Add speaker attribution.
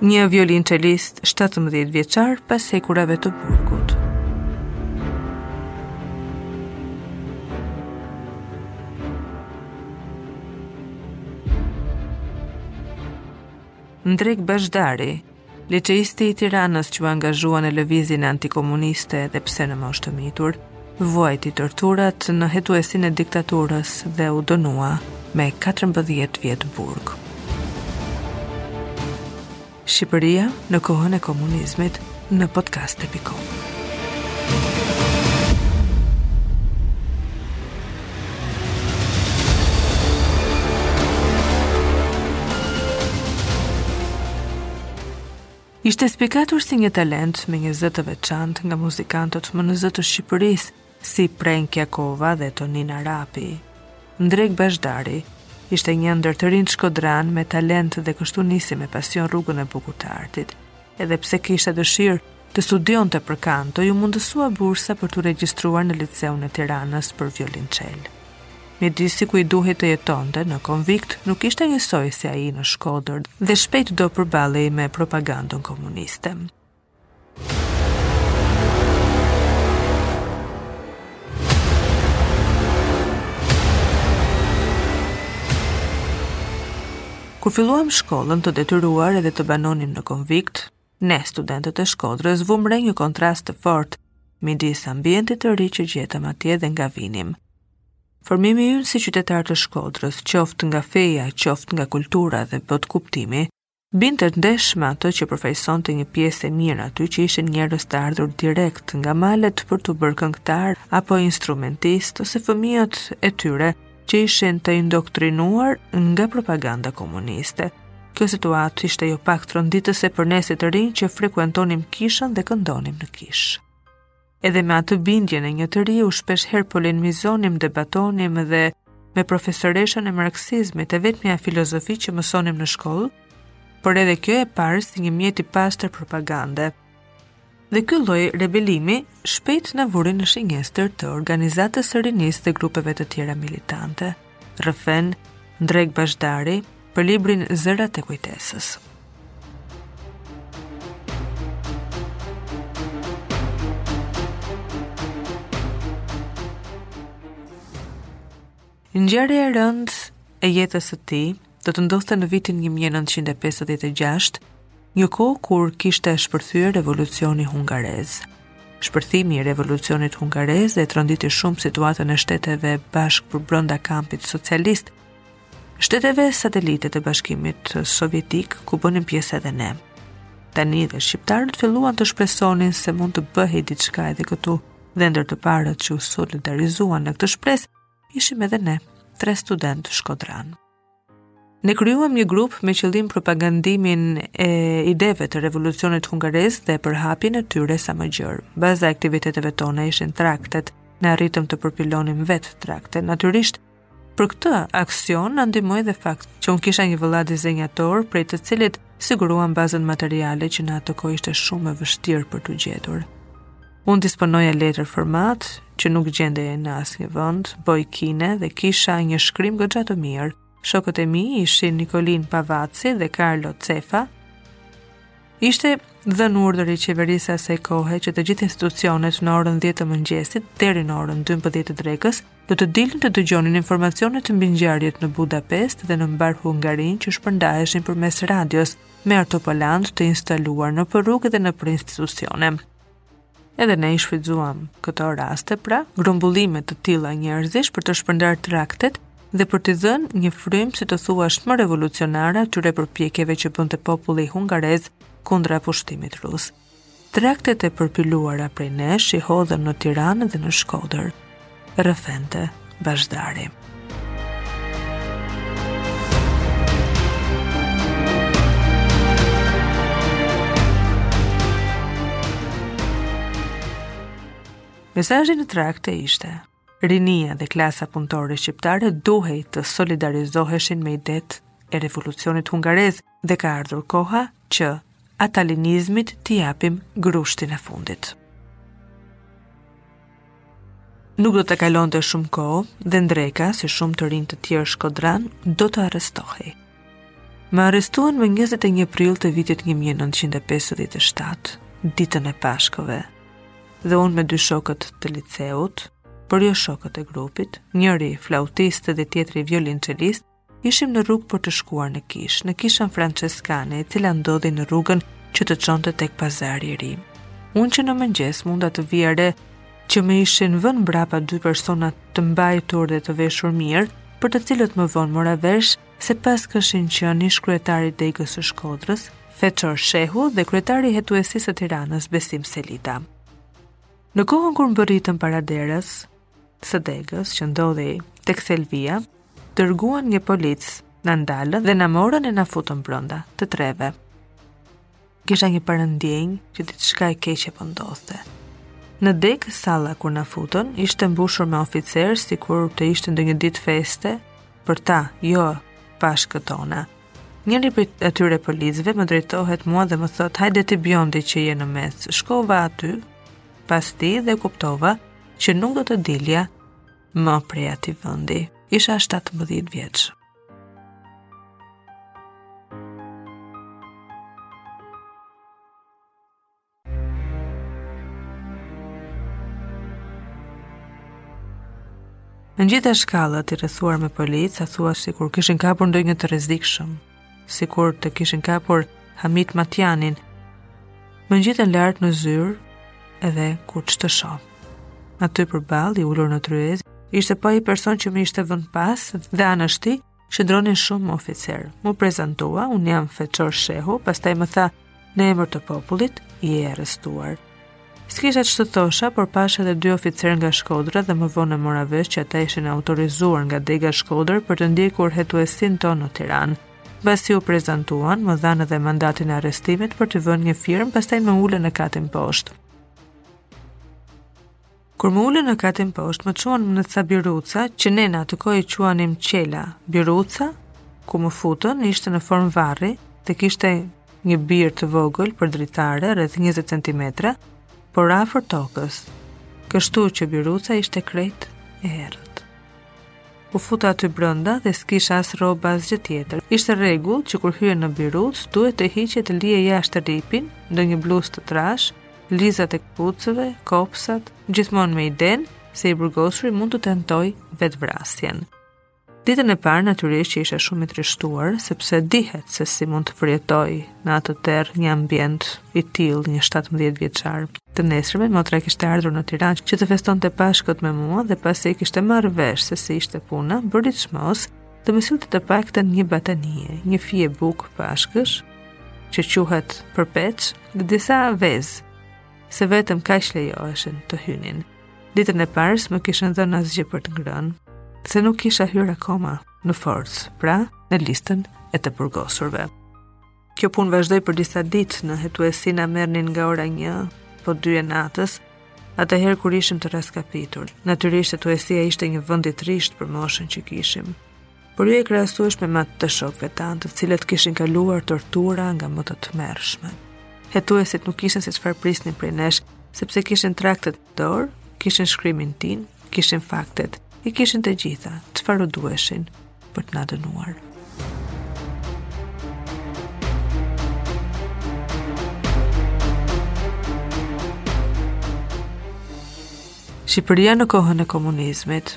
Speaker 1: Një violinçelist 17 vjeçar pas hekurave të burgut. Ndrek Bazhdari, liceisti i Tiranës që u angazhua në lëvizjen antikomuniste edhe pse në moshë të mitur, vuajti torturat në hetuesinë e diktaturës dhe u dënua me 14 vjet burg. Shqipëria në kohën e komunizmit në podcast.com. Ishte spikatur si një talent me një zë të veçantë nga muzikantët më në zë të Shqipërisë, si Prenk Jakova dhe Tonin Harapi. Ndrek Bazhdari ishte një ndër të rinjtë shkodranë me talent dhe kështu nisi me pasion rrugën e bukur të artit. Edhe pse kishte dëshirë të studionte për kanto, iu mundësua bursa për t'u regjistruar në Liceun e Tiranës për violinçel. Mjedisi ku i duhej të jetonte në konvikt nuk ishte njësoj si ai në Shkodër dhe shpejt do përballej me propagandën komuniste. Kur filluam shkollën të detyruar edhe të banonim në konvikt, Ne, studentët e Shkodrës, vumë re një kontrast të fortë midis ambientit të ri që gjetëm atje dhe nga vinim. Formimi ynë si qytetarë të Shkodrës, qoftë nga feja, qoftë nga kultura dhe botëkuptimi, binte ndesh me atë që përfaqësonte një pjesë e mirë aty që ishin njerëz të ardhur direkt nga malet për t'u bërë këngëtarë apo instrumentistë ose fëmijët e tyre që ishin të indoktrinuar nga propaganda komuniste. Kjo situatë ishte jo pak tronditëse për ne si të rinj që frekuentonim kishën dhe këndonim në kishë. Edhe me atë bindjen e një të riu shpesh herë polemizonim, debatonim dhe me profesoreshën e marksizmit e vetmja filozofi që mësonim në shkollë, por edhe kjo e parë si një mjet i pastër propagande – Dhe ky lloj rebelimi shpejt na vuri në shënjestër të organizatës së rinisë dhe grupeve të tjera militante. Rrëfen Ndrek Bazhdari për librin Zërat e kujtesës. Ngjarja e rëndë e jetës së tij do të ndodhte në vitin një mijë e nëntëqind e pesëdhjetë e gjashtë, një kohë kur kishte shpërthyer revolucioni hungarez. Shpërthimi i revolucionit hungarez e tronditi shumë situatën e shteteve bashkë përbrënda kampit socialist, shteteve satelite të bashkimit sovjetik, ku bënim pjesë edhe ne. Tani dhe shqiptarët filluan të shpresonin se mund të bëhej diçka edhe këtu, dhe ndër të parët që u solidarizuan në këtë shpresë, ishim edhe ne, tre studentë shkodranë. Ne krijuam një grup me qëllim propagandimin e ideve të revolucionit hungarez dhe përhapjen e tyre sa më gjërë. Baza e aktiviteteve tona ishin traktet, ne arritëm të përpilonim vetë trakte. Natyrisht, për këtë aksion na ndihmoi dhe fakt që unë kisha një vëlla dizenjator prej të cilit siguruam bazën materiale që në atë kohë ishte shumë e vështirë për t'u gjetur. Unë disponoja letër format që nuk gjendej në asnjë vënd, bojë kine dhe kisha një shkrim goxha të mirë. Shokët e mi ishin Nikolin Pavaci dhe Karlo Cefa. Ishte dhënë urdhër i qeverisë asaj kohe që të gjithë institucionet në orën 10 të mëngjesit deri në orën 12 të drekës do të dilin të dëgjonin informacionet mbi ngjarjet në Budapest dhe në mbarë Hungarinë që shpërndaheshin përmes radios me altoparlantë të instaluar nëpër rrugë dhe nëpër institucione. Edhe ne i shfrytëzuam këto raste, pra, grumbullime të tilla njerëzish për të shpërndarë traktet dhe për t'i dhënë një frymë si të thuash më revolucionare atyre përpjekjeve që bënte populli hungarez kundra pushtimit rus. Traktet e përpiluara prej nesh i hodhëm në Tiranë dhe në Shkodër. rrëfente Bazhdari. Mesazhi në trakte ishte: Rinia dhe klasa punëtore shqiptare duhej të solidarizoheshin me idetë e revolucionit hungarez, dhe ka ardhur koha që stalinizmit t'i japim grushtin e fundit. Nuk do të kalonte shumë kohë dhe Ndreka si shumë të rinj të tjerë shkodranë do të arrestohej. Më arrestuan më 21 prill të vitit 1957, ditën e Pashkëve, dhe unë me dy shokë të liceut, por jo shokët e grupit, njëri flautist dhe tjetri violinçelist, Ishim në rrugë për të shkuar në kishë, në kishën Françeskane, e cila ndodhej në rrugën që të çonte tek pazari i ri. Unë që në mëngjes munda të vija re që më ishin vënë mbrapa dy persona të mbajtur dhe të veshur mirë, për të cilët më vonë mora vesh se paskëshin qenë ish-kryetari i degës së Shkodrës, Feçor Shehu dhe kryetari i hetuesisë së Tiranës Besim Selita. Në kohën kur mbërritëm para derës, së degës që ndodhet tek Selvia, dërguan një polic, na ndalën dhe na morën e na futën brenda të treve. Kisha një parëndjenjë që diçka e keqe po ndodhte. Në degë salla kur na futën, ishte mbushur me oficerë sikur të ishte ndonjë ditë feste për ta, jo pashkët tona. Njëri prej atyre policëve më drejtohet mua dhe më thotë: "Hajde ti bjondi që je në mes." Shkova aty pas tij dhe kuptova që nuk do të dilja më prej atij vendi. Isha 17 vjeç. Ngjita shkallët i rrethuar me policë, a thua sikur kishin kapur ndonjë të rrezikshëm. sikur të kishin kapur Hamit Matjanin. Më ngjitën lart në zyrë edhe kur ç'të shoh. Aty përballë i ulur në tryez, ishte po ai person që më ishte vënë pas dhe anash tij qëndronin shumë oficerë. M'u prezantua, unë jam Feçor Shehu, pastaj më tha, Në emër të popullit, je i arrestuar. S'kisha ç'të thosha, por pashë edhe dy oficerë nga Shkodra dhe më vonë e mora vesh që ata ishin autorizuar nga Dega Shkodër për të ndjekur hetuesinë tonë në Tiranë. Mbasi u prezantuan, më dhanë edhe mandatin e arrestimit për të vënë një firmë, pastaj më ulën në katin poshtë. Kur më ulën në katin poshtë, më çuan në ca biruca, që ne në atë kohë i quanim qela. Biruca, ku më futën, ishte në formë varri dhe kishte një birë të vogël për dritare rreth 20 cm, por afër tokës. Kështu që biruca ishte krejt e errët. U futa aty brenda dhe s'kisha as rroba as gjë tjetër. Ishte rregull që kur hyje në birucë duhet të hiqje, të lije jashtë rripin, ndonjë bluzë të trashë, lizat e këpucëve, kopsat, gjithmonë me idenë se i burgosuri mund të tentojë vetëvrasjen. Ditën e parë natyrisht që isha shumë i trishtuar, sepse dihet se si mund të përjetojë në atë terr një ambient të tillë një 17 vjeçar. Të nesërmen motra kishte ardhur në Tiranë që të festonte Pashkët me mua dhe pasi e kishte marrë vesh se si ishte puna, bëri çmos të më sillte të paktën një batanije, një fije buke pashkësh, që quhet përpeç dhe disa vez, se vetëm kaq lejoheshin të hynin. Ditën e parë s'më kishin dhënë asgjë për të ngrënë, se nuk kisha hyrë akoma në forcë, pra në listën e të burgosurve. Kjo punë vazhdoi për disa ditë. Në hetuesi na merrnin nga ora 1 apo 2 e natës, atëherë kur ishim të raskapitur. Natyrisht hetuesia ishte një vend i trishtë për moshën që kishim. Por jo e krahasueshme me atë të shokëve tanë, të cilët kishin kaluar tortura nga më të tmerrshmet. Hetuesit nuk kishin se çfarë prisnin prej nesh, sepse kishin traktet dorë, kishin shkrimin tënd, kishin faktet, i kishin të gjitha, çfarë u duheshin për të na dënuar. Shqipëria në kohën e komunizmit,